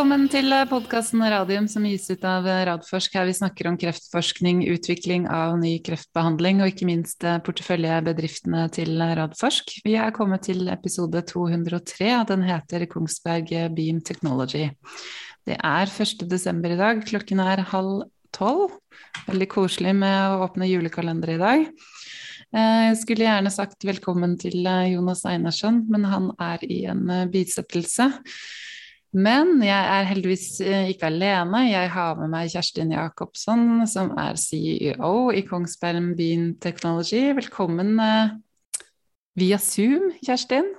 Velkommen til eh, podkasten Radium som gis ut av eh, Radforsk. Her vi snakker om kreftforskning, utvikling av ny kreftbehandling og ikke minst eh, porteføljebedriftene til Radforsk. Vi er kommet til episode 203, og den heter Kongsberg Beam Technology. Det er 1. desember i dag, klokken er halv tolv. Veldig koselig med å åpne julekalender i dag. Jeg skulle gjerne sagt velkommen til Jonas Einarsson, men han er i en bisettelse. Men jeg er heldigvis ikke alene. Jeg har med meg Kjerstin Jacobsson, som er CEO i Kongsberg Beam Technology. Velkommen via Zoom, Kjerstin.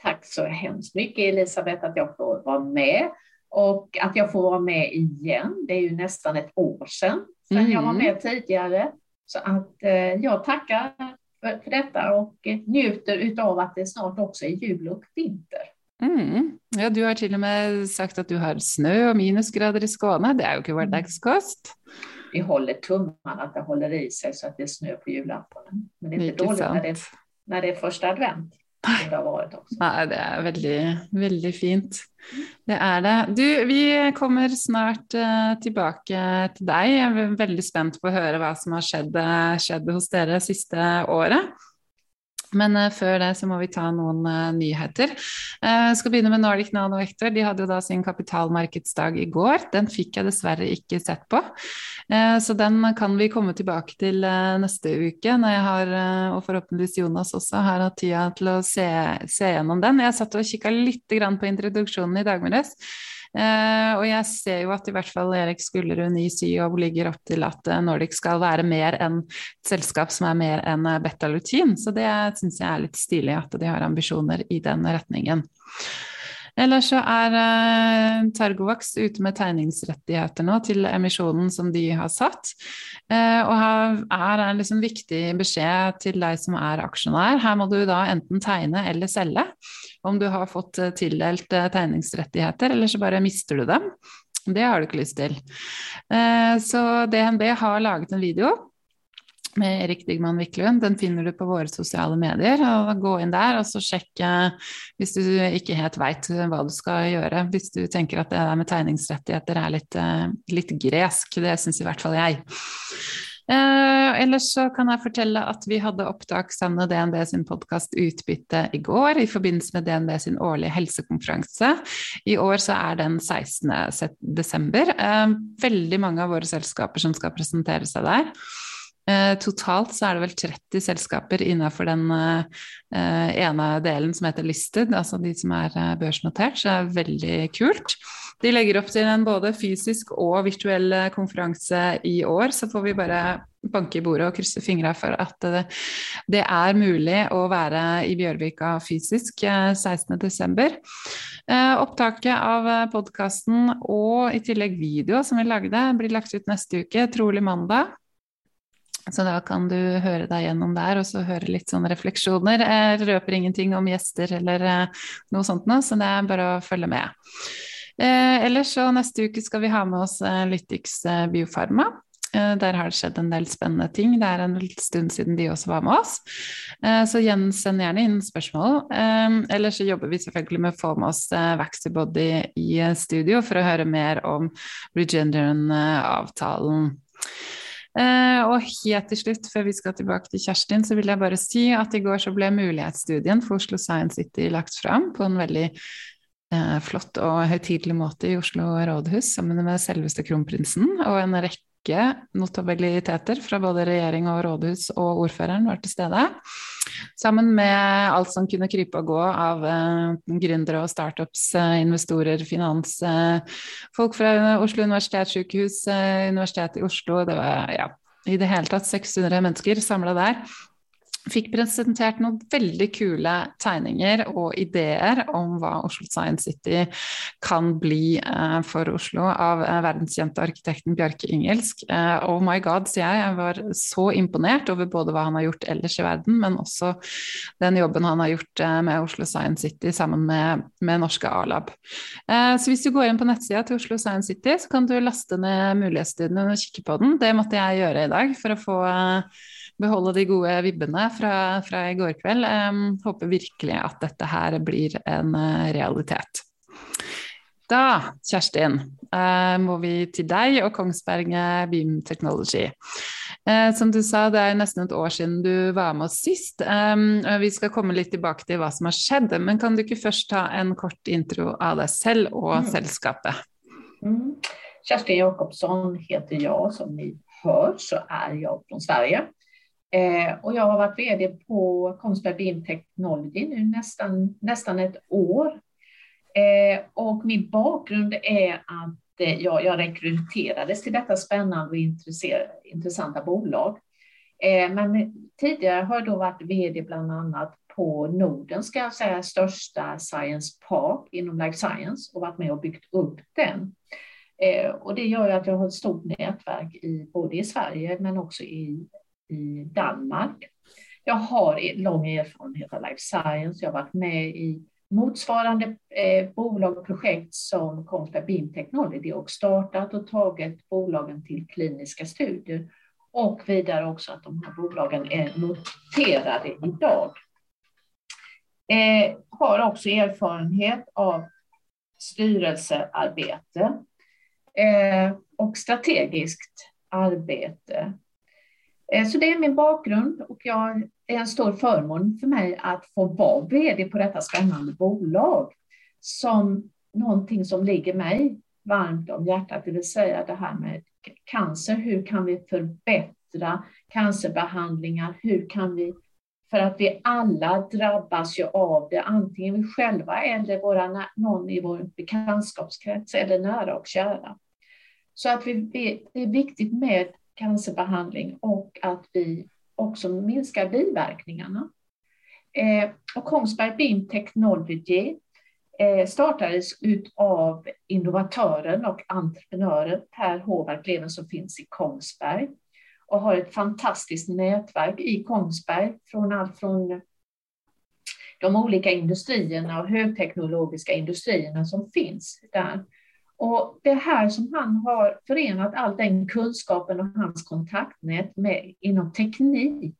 Tack så hemskt mycket Elisabeth att jag får vara med och att jag får vara med igen. Det är ju nästan ett år sedan, sedan mm. jag var med tidigare. Så att eh, jag tackar för, för detta och njuter utav att det snart också är jul och vinter. Mm. Ja, du har till och med sagt att du har snö och minusgrader i Skåne. Det är ju inte vardagskost. Vi håller tummarna att det håller i sig så att det är snö på julaftonen. Men det är inte dåligt när det, när det är första advent. Det har varit också. Nei, det er veldig, veldig fint. Det er det. Du, vi kommer snart uh, tilbake til deg. Jeg er veldig spent på å høre hva som har skjedd, skjedd hos dere siste året. Men uh, før det så må vi ta noen uh, nyheter. Jeg skal begynne med Nordic NanoEctor. De hadde jo da sin kapitalmarkedsdag i går. Den fikk jeg dessverre ikke sett på. Så den kan vi komme tilbake til neste uke, når jeg har, og forhåpentligvis Jonas også, har hatt tida til å se, se gjennom den. Jeg satt og kikka litt på introduksjonen i dag morges. Uh, og jeg ser jo at i hvert fall Erik Skullerud, i CEO, ligger opp til at Nordic skal være mer enn et selskap som er mer enn eh, betalutin. Så det syns jeg er litt stilig at de har ambisjoner i den retningen. Eller så är uh, Targovax ute med tegningsrättigheterna till emissionen som de har satt. Eh, och här är en liksom viktig besked till dig som är aksjonær. Här måste du då enten tegne eller sälja om du har fått eh, tildelt tegningsrättigheter eller så bara mister du dem. Det har du inte lust till. Så DNB har laget en video med Erik Digman Wiklund. Den finner du på våre sosiale medier. og Gå inn der og så sjekke hvis du ikke helt veit hva du skal gjøre. Hvis du tenker at det der med tegningsrettigheter er litt, litt gresk. Det syns i hvert fall jeg. Eh, ellers så kan jeg fortelle at vi hadde opptak sammen med DNB sin podkast Utbytte i går i forbindelse med DNB sin årlige helsekonferanse. I år så er den 16. desember. Eh, veldig mange av våre selskaper som skal presentere seg der. Eh, totalt så er det vel 30 selskaper innenfor den eh, eh, ene delen som heter listed, altså de som er børsnotert, så det er veldig kult. De legger opp til en både fysisk og virtuell konferanse i år, så får vi bare banke i bordet og krysse fingra for at det, er mulig å være i Bjørvika fysisk 16.12. Opptaket av podkasten og i tillegg video som vi lagde, blir lagt ut neste uke, trolig mandag. Så da kan du høre deg gjennom der og så høre litt sånne refleksjoner. Jeg røper ingenting om gjester eller eh, noe sånt nå, så det er bare å følge med. Eh, ellers så neste uke skal vi ha med oss eh, Lytix eh, Biofarma. Eh, der har det skjedd en del spennende ting. Det er en stund siden de også var med oss. Eh, så gjensend gjerne inn spørsmål. Ellers så jobber vi selvfølgelig med å få med oss Vaxibody i studio for å høre mer om Regeneron-avtalen. Eh, uh, og helt til slutt, før vi skal tilbake til Kjerstin, så vil jeg bare si at i går så ble mulighetsstudien for Oslo Science City lagt fram på en veldig uh, eh, flott og høytidelig måte i Oslo rådhus sammen med selveste kronprinsen og en rekke notabiliteter fra både regjering og rådhus og ordføreren var til stede. Sammen med alt som kunne krype og gå av eh, gründere og startups, uh, investorer, finans, uh, folk fra Oslo universitetssykehus, eh, Universitetet i Oslo. Det var ja, i det hele tatt 600 mennesker samla der fikk presentert noen veldig kule tegninger og ideer om hva Oslo Science City kan bli för for Oslo av världskända verdenskjente arkitekten Bjarke Ingelsk. Uh, oh my god, sier jeg. Jeg var så imponert over både hva han har gjort ellers i verden, men også den jobben han har gjort med Oslo Science City sammen med, med norske A-lab. så hvis du går inn på nettsida til Oslo Science City, så kan du laste ned mulighetsstudien og kikke på den. Det måtte jeg gjøre i dag for å få beholde de gode vibbene fra, fra i går kveld. Um, håper virkelig at dette her blir en uh, realitet. Da, Kjerstin, eh, må vi til deg og Kongsberg Beam Technology. Eh, som du sa, det er nesten et år siden du var med oss sist. Eh, vi skal komme litt tilbake til hva som har skjedd, men kan du ikke først ta en kort intro av deg selv og mm. selskapet? Mm. Kerstin Jakobsson heter jag, som ni hör så är jag från Sverige. Eh, och jag har varit VD på Kongsberg Beam Technology nu nästan, nästan ett år. Eh, och min bakgrund är att eh, jag, jag rekryterades till detta spännande och intressanta bolag. Eh, men tidigare har jag då varit VD bland annat på Norden, ska jag säga, största science park inom life science och varit med och byggt upp den. Eh, och det gör ju att jag har ett stort nätverk i, både i Sverige men också i, i Danmark. Jag har e- lång erfarenhet av life science. Jag har varit med i motsvarande eh, bolag och projekt som Kongsberg Beam Technology och startat och tagit bolagen till kliniska studier och vidare också att de här bolagen är noterade idag. Eh, har också erfarenhet av styrelsearbete eh, och strategiskt arbete. Eh, så det är min bakgrund och jag det är en stor förmån för mig att få vara vd på detta spännande bolag som någonting som ligger mig varmt om hjärtat, det vill säga det här med cancer. Hur kan vi förbättra cancerbehandlingar? Hur kan vi, för att vi alla drabbas ju av det, antingen vi själva eller våra, någon i vår bekantskapskrets eller nära och kära. Så att vi, det är viktigt med cancerbehandling och att vi också minskar biverkningarna. Eh, och Kongsberg Beam Technology eh, startades av innovatören och entreprenören Per Håvard Leven som finns i Kongsberg och har ett fantastiskt nätverk i Kongsberg från allt från de olika industrierna och högteknologiska industrierna som finns där. Och det här som han har förenat all den kunskapen och hans kontaktnät med, inom teknik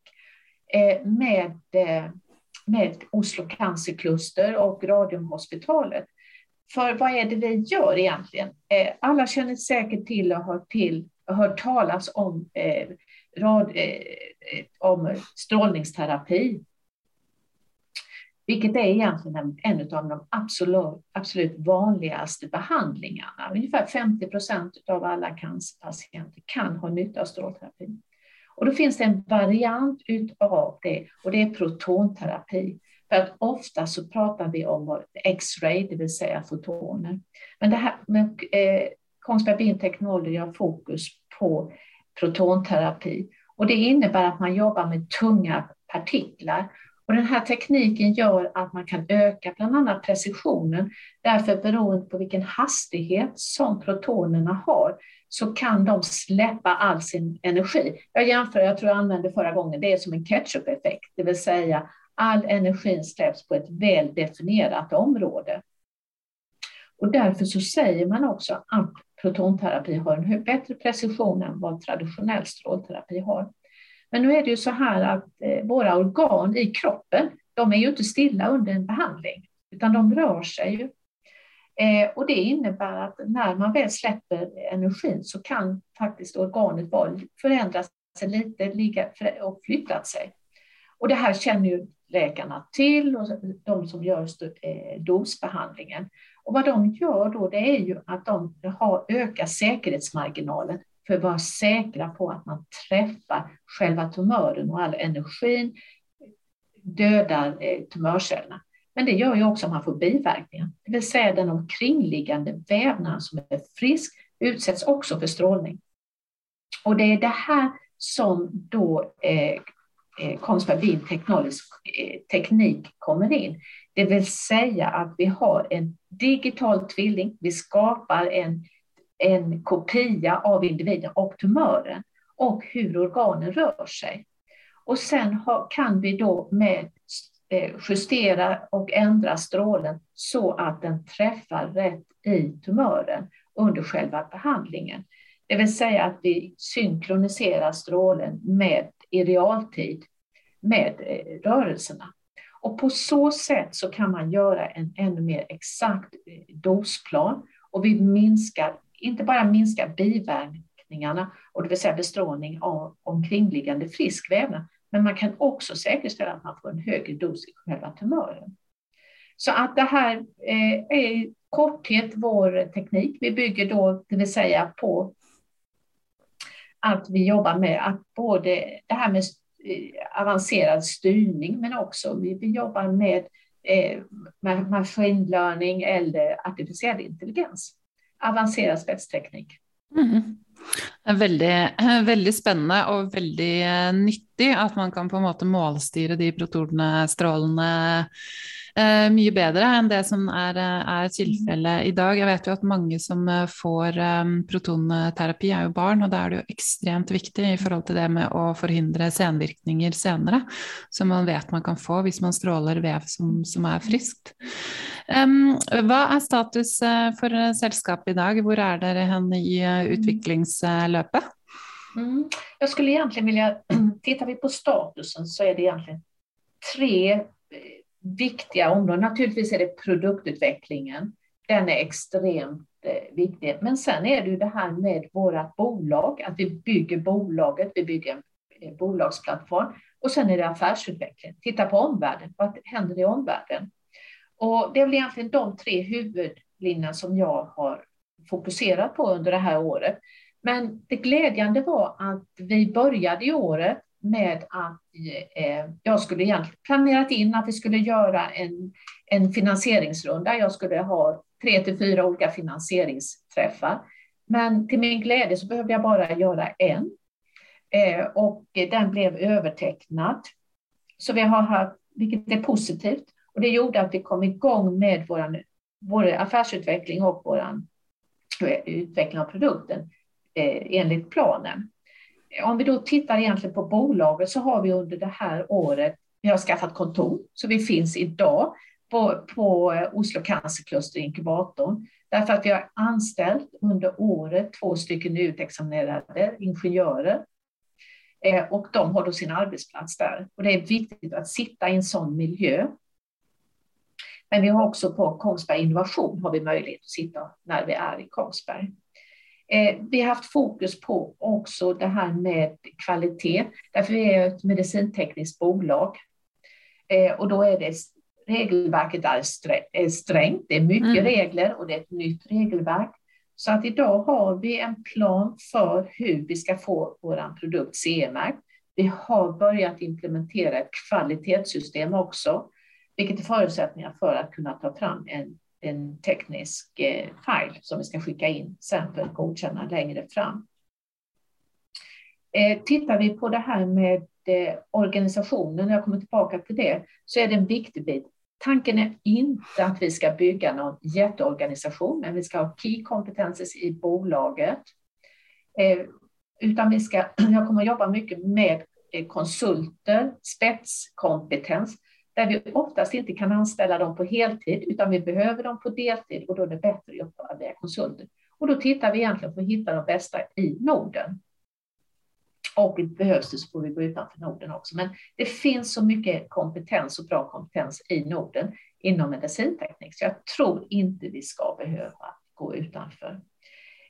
eh, med, eh, med Oslo cancerkluster och Radiumhospitalet. För vad är det vi gör egentligen? Eh, alla känner säkert till och har till, hört talas om, eh, rad, eh, eh, om strålningsterapi vilket är egentligen en av de absolut, absolut vanligaste behandlingarna. Ungefär 50 procent av alla cancerpatienter kan ha nytta av strålterapi. Och då finns det en variant av det och det är protonterapi. För att ofta så pratar vi om X-ray, det vill säga fotoner. Men det här med eh, Kongsberg Beam Technology har fokus på protonterapi och det innebär att man jobbar med tunga partiklar och den här tekniken gör att man kan öka bland annat precisionen. Därför beroende på vilken hastighet som protonerna har så kan de släppa all sin energi. Jag jämför, jag tror jag använde förra gången, det är som en ketchup-effekt, det vill säga all energi släpps på ett väl definierat område. Och därför så säger man också att protonterapi har en bättre precision än vad traditionell strålterapi har. Men nu är det ju så här att eh, våra organ i kroppen, de är ju inte stilla under en behandling, utan de rör sig ju. Eh, och det innebär att när man väl släpper energin så kan faktiskt organet förändra sig lite ligga och flytta sig. Och det här känner ju läkarna till och de som gör eh, dosbehandlingen. Och vad de gör då, det är ju att de har ökat säkerhetsmarginalen för att vara säkra på att man träffar själva tumören och all energin dödar eh, tumörcellerna. Men det gör ju också att man får biverkningar, det vill säga den omkringliggande vävnaden som är frisk utsätts också för strålning. Och det är det här som då eh, eh, eh teknik kommer in. Det vill säga att vi har en digital tvilling, vi skapar en en kopia av individen och tumören och hur organen rör sig. Och sen kan vi då med eh, justera och ändra strålen så att den träffar rätt i tumören under själva behandlingen. Det vill säga att vi synkroniserar strålen med i realtid med eh, rörelserna. Och på så sätt så kan man göra en ännu mer exakt eh, dosplan och vi minskar, inte bara minska biverkningarna, och det vill säga bestrålning av omkringliggande frisk vävnad, men man kan också säkerställa att man får en högre dos i själva tumören. Så att det här eh, är i korthet vår teknik. Vi bygger då, det vill säga på att vi jobbar med att både det här med eh, avancerad styrning, men också vi, vi jobbar med, eh, med machine learning eller artificiell intelligens. Avancerad spetsteknik. Mm. Veldig, veldig spennende og veldig eh, nyttig at man kan på en måte målstyre de protonene, strålene, eh, mye bedre enn det som er, er tilfellet i dag. Jeg vet jo at mange som eh, får um, protonterapi, er jo barn, og da er det jo ekstremt viktig i forhold til det med å forhindre senvirkninger senere, som man vet man kan få hvis man stråler vev som, som er friskt. Hva er status for selskapet i dag? Hvor er dere hen i utvecklingsløpet? Mm. Jag skulle egentligen vilja, tittar vi på statusen så är det egentligen tre viktiga områden. Naturligtvis är det produktutvecklingen. Den är extremt eh, viktig. Men sen är det ju det här med våra bolag, att vi bygger bolaget, vi bygger en eh, bolagsplattform och sen är det affärsutveckling. Titta på omvärlden, vad händer i omvärlden? Och det är väl egentligen de tre huvudlinjerna som jag har fokuserat på under det här året. Men det glädjande var att vi började i året med att eh, jag skulle egentligen planerat in att vi skulle göra en, en finansieringsrunda. Jag skulle ha tre till fyra olika finansieringsträffar. Men till min glädje så behövde jag bara göra en. Eh, och den blev övertecknad. Så vi har haft, vilket är positivt. Och det gjorde att vi kom igång med vår, vår affärsutveckling och vår eh, utveckling av produkten eh, enligt planen om vi då tittar egentligen på bolaget så har vi under det här året, vi har skaffat kontor, så vi finns idag på, på eh, Oslo Cancerkluster inkubatorn, därför att vi har anställt under året två stycken utexaminerade ingenjörer eh, och de har då sin arbetsplats där. Och det är viktigt att sitta i en sån miljö. Men vi har också på Kongsberg Innovation har vi möjlighet att sitta när vi är i Kongsberg. Eh, vi har haft fokus på också det här med kvalitet, därför vi är ett medicintekniskt bolag. Eh, och då är det regelverket är strängt, det är mycket mm. regler och det är ett nytt regelverk. Så att idag har vi en plan för hur vi ska få vår produkt CE-märkt. Vi har börjat implementera ett kvalitetssystem också, vilket är förutsättningar för att kunna ta fram en en teknisk eh, file som vi ska skicka in sen för att godkänna längre fram. Eh, tittar vi på det här med eh, organisationen, jag kommer tillbaka till det, så är det en viktig bit. Tanken är inte att vi ska bygga någon jätteorganisation, men vi ska ha key competences i bolaget. Eh, utan vi ska, jag kommer att jobba mycket med eh, konsulter, spetskompetens, där vi oftast inte kan anställa dem på heltid, utan vi behöver dem på deltid och då är det bättre att jobba via konsulter. Och då tittar vi egentligen på att hitta de bästa i Norden. Och behövs det så får vi gå utanför Norden också. Men det finns så mycket kompetens och bra kompetens i Norden inom medicinteknik, så jag tror inte vi ska behöva gå utanför.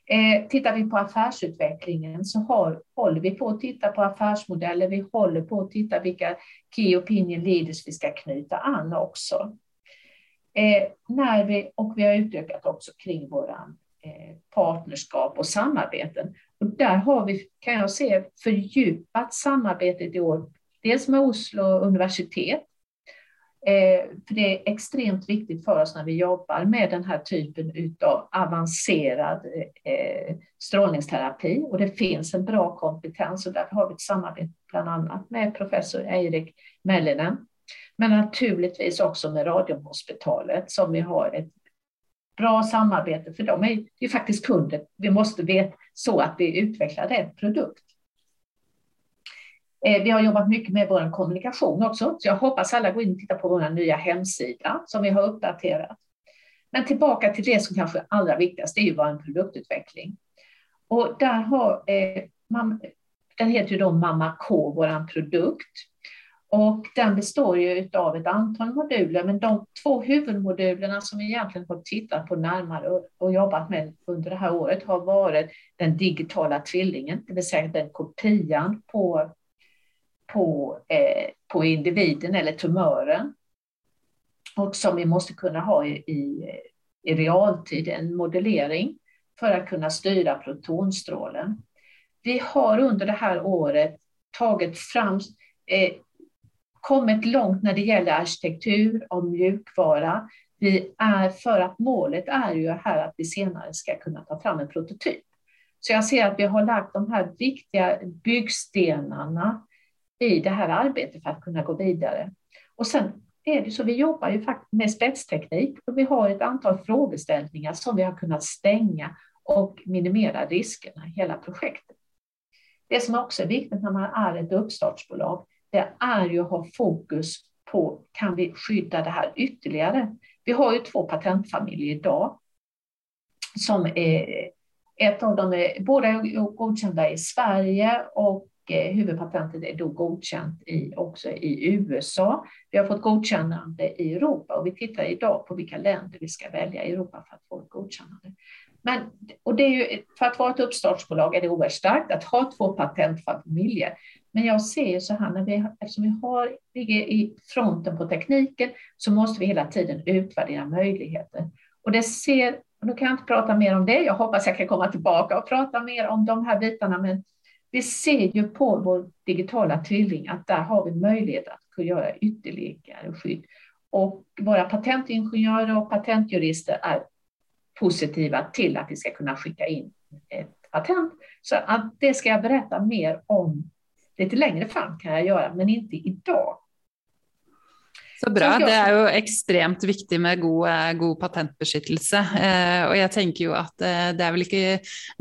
Eh, tittar vi på affärsutvecklingen så har, håller vi på att titta på affärsmodeller. Vi håller på att titta vilka key opinion leaders vi ska knyta an också. Eh, när vi, och vi har utökat också kring våra eh, partnerskap och samarbeten. Och där har vi, kan jag se, fördjupat samarbetet i år. Dels med Oslo universitet Eh, för det är extremt viktigt för oss när vi jobbar med den här typen av avancerad eh, strålningsterapi och det finns en bra kompetens och därför har vi ett samarbete bland annat med professor Eirik Mellinen. Men naturligtvis också med Radiumhospitalet som vi har ett bra samarbete för de är ju faktiskt kunder. Vi måste veta så att vi utvecklar rätt produkt. Eh, vi har jobbat mycket med vår kommunikation också, så jag hoppas alla går in och tittar på vår nya hemsida som vi har uppdaterat. Men tillbaka till det som kanske är allra viktigast, det är ju vår produktutveckling. Och där har, eh, man, den heter ju då Mamma K, vår produkt. Och den består ju av ett antal moduler, men de två huvudmodulerna som vi egentligen har tittat på närmare och jobbat med under det här året har varit den digitala tvillingen, det vill säga den kopian på, på, eh, på individen eller tumören. Och som vi måste kunna ha i, i, i realtid, en modellering för att kunna styra protonstrålen. Vi har under det här året tagit fram eh, kommit långt när det gäller arkitektur och mjukvara. Vi är, för att målet är ju här att vi senare ska kunna ta fram en prototyp. Så jag ser att vi har lagt de här viktiga byggstenarna i det här arbetet för att kunna gå vidare. Och sen är det så, vi jobbar ju faktiskt med spetsteknik och vi har ett antal frågeställningar som vi har kunnat stänga och minimera riskerna i hela projektet. Det som också är viktigt när man är ett uppstartsbolag, det är ju att ha fokus på, kan vi skydda det här ytterligare? Vi har ju två patentfamiljer idag som är, ett av dem är, båda är godkända i Sverige och Eh, huvudpatentet är då godkänt i, också i USA. Vi har fått godkännande i Europa och vi tittar idag på vilka länder vi ska välja i Europa för att få ett godkännande. Men, och det är ju, för att vara ett uppstartsbolag är det oerhört starkt att ha två patentfamiljer. Men jag ser så här, när vi, eftersom vi har, ligger i fronten på tekniken så måste vi hela tiden utvärdera möjligheter. Och det ser, och nu kan jag inte prata mer om det, jag hoppas jag kan komma tillbaka och prata mer om de här bitarna, men vi ser ju på vår digitala tvilling att där har vi möjlighet att kunna göra ytterligare skydd. Och våra patentingenjörer och patentjurister är positiva till att vi ska kunna skicka in ett patent. Så att det ska jag berätta mer om lite längre fram kan jag göra, men inte idag. Så bra. Det er jo ekstremt viktig med god, eh, god patentbeskyttelse. Eh, og jeg tenker jo at eh, det er vel ikke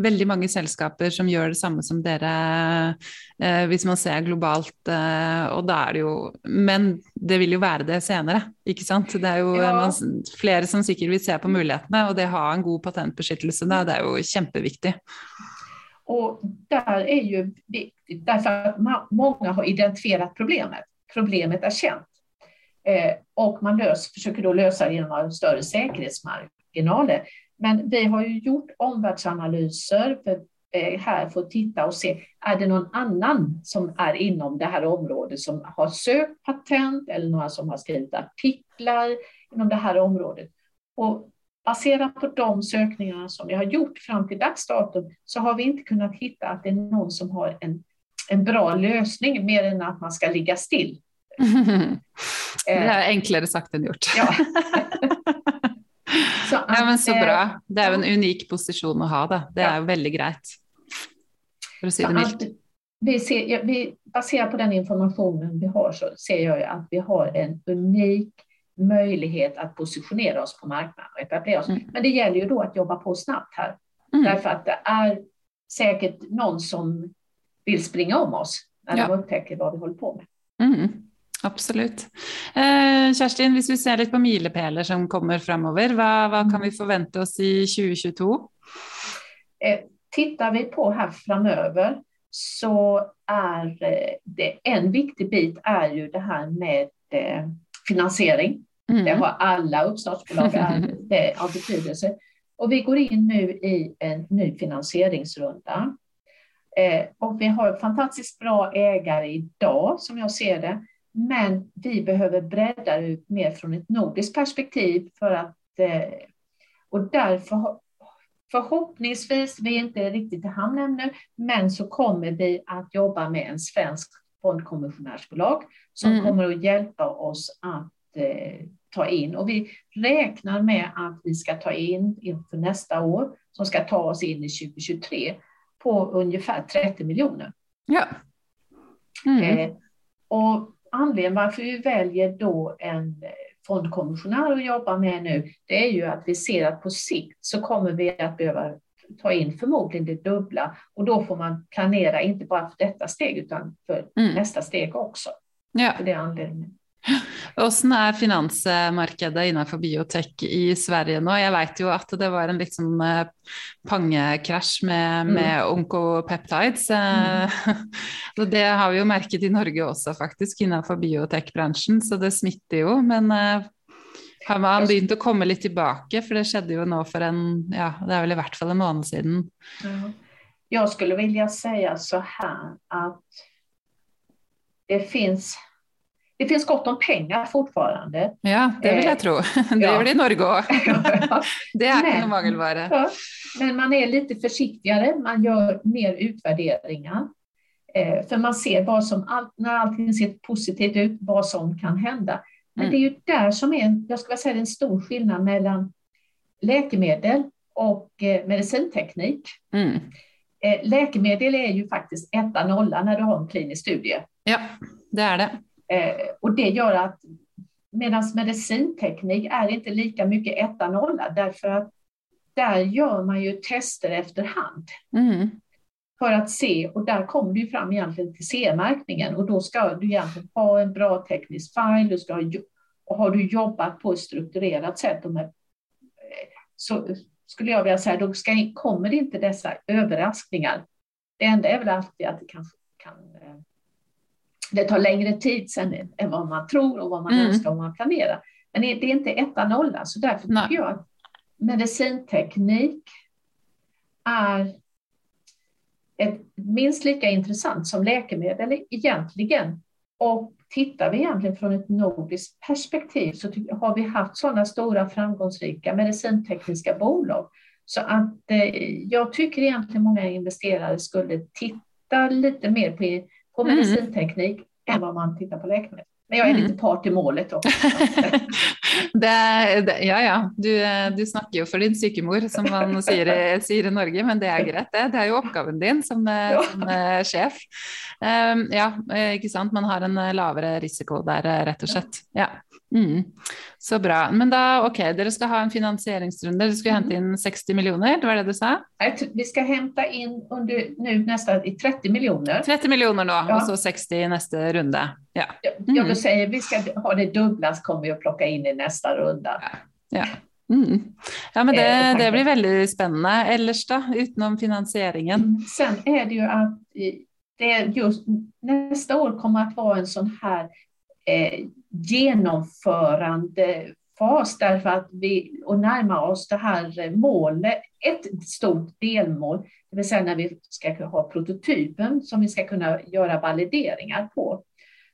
veldig mange selskaper som gjør det samme som dere, eh, hvis man ser globalt. Og da er det jo Men det vil jo være det senere, ikke sant. Det er jo ja. man, flere som sikkert vil se på mulighetene, og det å ha en god patentbeskyttelse da, det er jo kjempeviktig. Och där är ju viktigt därför att många har identifierat problemet. Problemet är känt. Eh, och man lös, försöker då lösa det genom större säkerhetsmarginaler. Men vi har ju gjort omvärldsanalyser för, eh, här för att titta och se, är det någon annan som är inom det här området som har sökt patent eller några som har skrivit artiklar inom det här området? Och baserat på de sökningarna som vi har gjort fram till dags datum så har vi inte kunnat hitta att det är någon som har en, en bra lösning mer än att man ska ligga still. det är enklare sagt än gjort. Ja. så att, ja, men så bra. Det är en unik position att ha det. Det är ja. väldigt grejt. För att säga det milt. Vi, ser, vi baserat på den informationen vi har så ser jag att vi har en unik möjlighet att positionera oss på marknaden och etablera oss. Mm. Men det gäller ju då att jobba på snabbt här. Mm. Därför att det är säkert någon som vill springa om oss när ja. de upptäcker vad vi håller på med. Mm. Absolut. Eh, Kerstin, om vi ser lite på milepæler som kommer framöver, vad, vad kan vi förvänta oss i 2022? Eh, tittar vi på här framöver så är eh, det en viktig bit är ju det här med finansiering. Mm. Det har alla uppstartsbolag det av betydelse. Och vi går in nu i en ny finansieringsrunda. Och vi har fantastiskt bra ägare idag som jag ser det. Men vi behöver bredda ut mer från ett nordiskt perspektiv för att eh, och därför förhoppningsvis, vi är inte riktigt i hamn ännu, men så kommer vi att jobba med en svensk fondkommissionärsbolag som mm. kommer att hjälpa oss att eh, ta in. Och vi räknar med att vi ska ta in inför nästa år, som ska ta oss in i 2023, på ungefär 30 miljoner. Ja. Mm. Eh, och anledningen varför vi väljer då en fondkommissionär att jobba med nu, det är ju att vi ser att på sikt så kommer vi att behöva ta in förmodligen det dubbla och då får man planera inte bara för detta steg utan för mm. nästa steg också. Ja. För det anledningen. Hvordan er finansmarkedet innenfor biotek i Sverige nå? Jeg vet jo at det var en litt sånn eh, pangekrasj med, mm. med onkopeptides. Mm. det har vi jo merket i Norge også, faktisk, innenfor biotekbransjen, så det smitter jo. Men eh, har man begynt å komme litt tilbake? For det skjedde jo nå for en ja, det er vel i hvert fall en måned siden. Jeg skulle vilja si så her at det finns det finns gott om pengar fortfarande. Ja, det vill jag tro. Det är väl i Norge också. det är men, mangelvara. Ja, men man är lite försiktigare, man gör mer utvärderingar. Eh, för man ser vad som, när allting ser positivt ut, vad som kan hända. Men mm. det är ju där som är, jag skulle säga, en stor skillnad mellan läkemedel och eh, medicinteknik. Mm. Eh, läkemedel är ju faktiskt etta nolla när du har en klinisk studie. Ja, det är det. Eh, och det gör att medan medicinteknik är inte lika mycket etta nolla därför att där gör man ju tester efterhand. Mm. För att se, och där kommer du fram egentligen till CE-märkningen och då ska du egentligen ha en bra teknisk file, du ska ha, och har du jobbat på ett strukturerat sätt med, så skulle jag vilja säga, då ska, kommer inte dessa överraskningar. Det enda är väl alltid att det kanske kan eh, det tar längre tid sen än vad man tror och vad man mm. önskar och man planerar. Men det är inte etta nolla, så därför Nej. tycker jag att medicinteknik är ett, minst lika intressant som läkemedel egentligen. Och tittar vi egentligen från ett nordiskt perspektiv så har vi haft sådana stora framgångsrika medicintekniska bolag. Så att eh, jag tycker egentligen många investerare skulle titta lite mer på på mm. medicinteknik än vad man tittar på läkemedel. Men jag är mm. lite part i målet också. det, det, ja, ja. Du, du, snakker jo for din sykemor, som man sier, sier, i Norge, men det er greit, det. Det er jo oppgaven din som, ja. som sjef. Um, ja, ikke sant. Man har en lavere risiko der, rett og slett. Ja. Mm. Så bra. Men da, ok, dere skal ha en finansieringsrunde. Dere skulle hente inn 60 millioner, det var det du sa? Vi skal hente inn under, nu nästan, 30 millioner. 30 millioner nå, ja. og så 60 i neste runde. Ja. Mm. Jag vill säga, vi ska ha det dubbla så kommer vi att plocka in i nästa runda. Ja. ja. Mm. Ja, men det, eh, det, blir väldigt spännande. Ellers då, utenom finansieringen? Mm. Sen är det ju att det just nästa år kommer att vara en sån här eh, genomförandefas därför att vi och närma oss det här målet, ett stort delmål, det vill säga när vi ska ha prototypen som vi ska kunna göra valideringar på.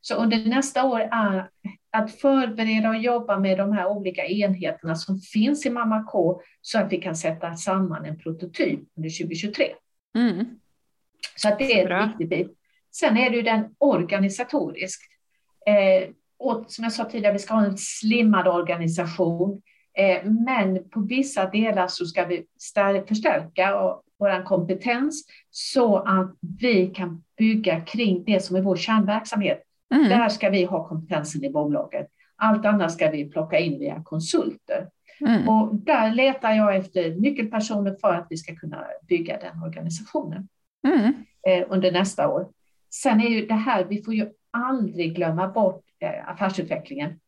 Så under nästa år är att förbereda och jobba med de här olika enheterna som finns i Mamma K så att vi kan sätta samman en prototyp under 2023. Mm. Så att det är en viktig bit. Sen är det ju den organisatorisk. Eh, och som jag sa tidigare, vi ska ha en slimmad organisation. Eh, men på vissa delar så ska vi förstärka vår kompetens så att vi kan bygga kring det som är vår kärnverksamhet. Mm. Där ska vi ha kompetensen i bolaget. Allt annat ska vi plocka in via konsulter. Mm. Och där letar jag efter nyckelpersoner för att vi ska kunna bygga den organisationen mm. eh, under nästa år. Sen är ju det här, vi får ju aldrig glömma bort affärsutvecklingen.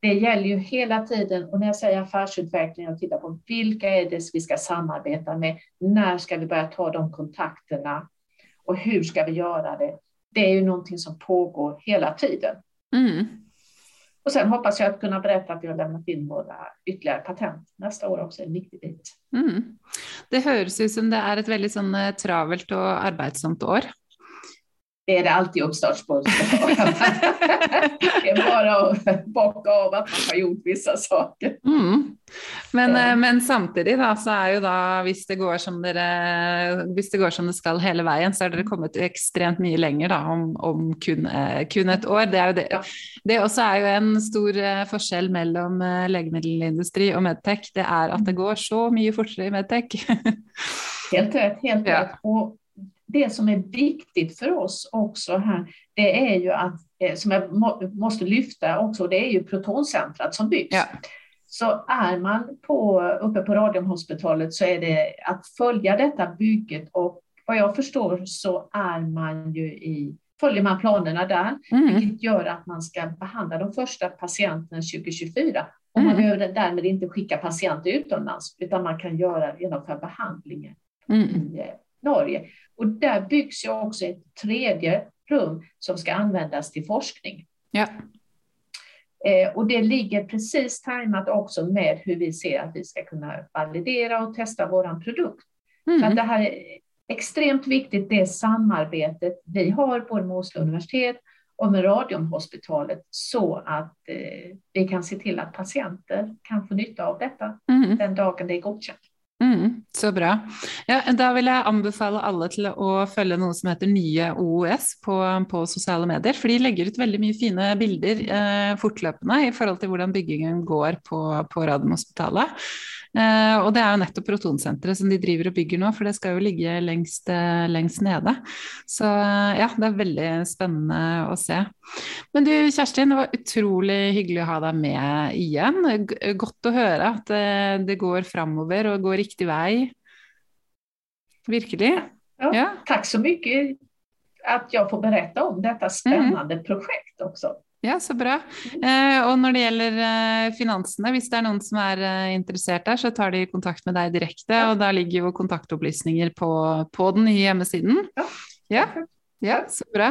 Det gäller ju hela tiden och när jag säger affärsutveckling och tittar på vilka är det vi ska samarbeta med? När ska vi börja ta de kontakterna? Och hur ska vi göra det? Det är ju någonting som pågår hela tiden. Mm. Och sen hoppas jag att kunna berätta att vi har lämnat in våra ytterligare patent nästa år också, en viktig bit. Mm. Det hörs ut som det är ett väldigt sån, eh, travelt och arbetsamt år det är det alltid uppstartsbuss. det är bara att bocka av att man har gjort vissa saker. Mm. Men, ja. Eh, men, samtidigt då, så är ju då, om det går som det, det går som det ska hela vägen, så har det kommit extremt mycket längre då, om, om kun, eh, kun ett år. Det är ju det. Ja. Det också är ju en stor eh, skillnad mellan läkemedelsindustri och medtech. Det är att det går så mycket fortare i medtech. helt rätt, helt ja. rätt. Och det som är viktigt för oss också här, det är ju att, eh, som jag måste lyfta också, det är ju protoncentrat som byggs. Ja. Så är man på, uppe på Radiumhospitalet så är det att följa detta bygget och vad jag förstår så är man ju i följer man planerna där, mm. vilket gör att man ska behandla de första patienterna 2024. Och man mm. behöver därmed inte skicka patienter utomlands, utan man kan göra, genomföra behandlingen mm. i eh, Norge. Och där byggs ju också ett tredje rum som ska användas till forskning. Ja. Eh, och det ligger precis tajmat också med hur vi ser att vi ska kunna validera och testa vår produkt. Mm. Så det här är extremt viktigt, det samarbetet vi har både med Oslo universitet och med Radiumhospitalet så att eh, vi kan se till att patienter kan få nytta av detta mm. den dagen det är godkänt. Mm, så bra. Ja, da vil jeg anbefale alle til å følge noe som heter Nye OOS på, på sosiale medier. For de legger ut veldig mye fine bilder eh, fortløpende i forhold til hvordan byggingen går på, på Radiumhospitalet. Eh, og det er jo nettopp protonsenteret som de driver og bygger nå, for det skal jo ligge lengst, eh, lengst nede. Så eh, ja, det er veldig spennende å se. Men du Kjerstin, det var utrolig hyggelig å ha deg med igjen. Godt å høre at det, det går framover og går riktig vei. Virkelig. Ja, ja. Tack så mycket att jag får berätta om detta spännande mm. projekt också. Ja, så bra. Eh, og når det gjelder eh, finansene, hvis det er noen som er eh, interessert der, så tar de kontakt med deg direkte, ja. og da ligger jo kontaktopplysninger på, på den nye hjemmesiden. Ja. ja. ja. så bra.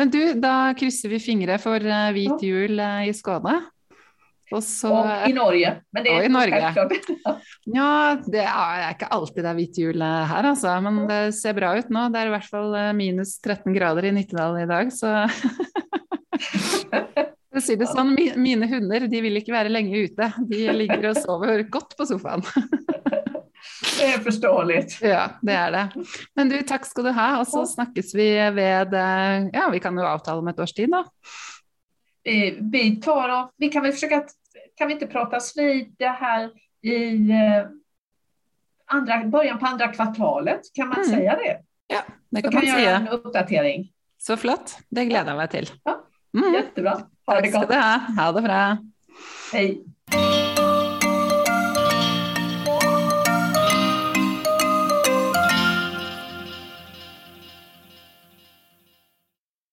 Men du, da krysser vi fingre for eh, hvit jul i Skåne. Og, så, og i Norge. Men det er i Norge. ja, det er ikke alltid det er hvit jul eh, her, altså. Men det ser bra ut nå. Det er i hvert fall minus 13 grader i Nittedal i dag, så For å si det sånn, mine hunder de vil ikke være lenge ute. De ligger og sover godt på sofaen. Det er forståelig. Ja, det er det. Men du, takk skal du ha. Og så snakkes vi ved Ja, vi kan jo avtale om et års tid, da. Vi, vi tar och, vi kan väl försöka, kan vi inte pratas vid det här i eh, andra, början på andra kvartalet, kan man mm. säga det? Ja, det kan Så man kan säga. en uppdatering. Så flott, det gleder jeg meg til. Ja. Mm. Jättebra. Ha det gott. Tack ska du ha. Ha det bra. Hej.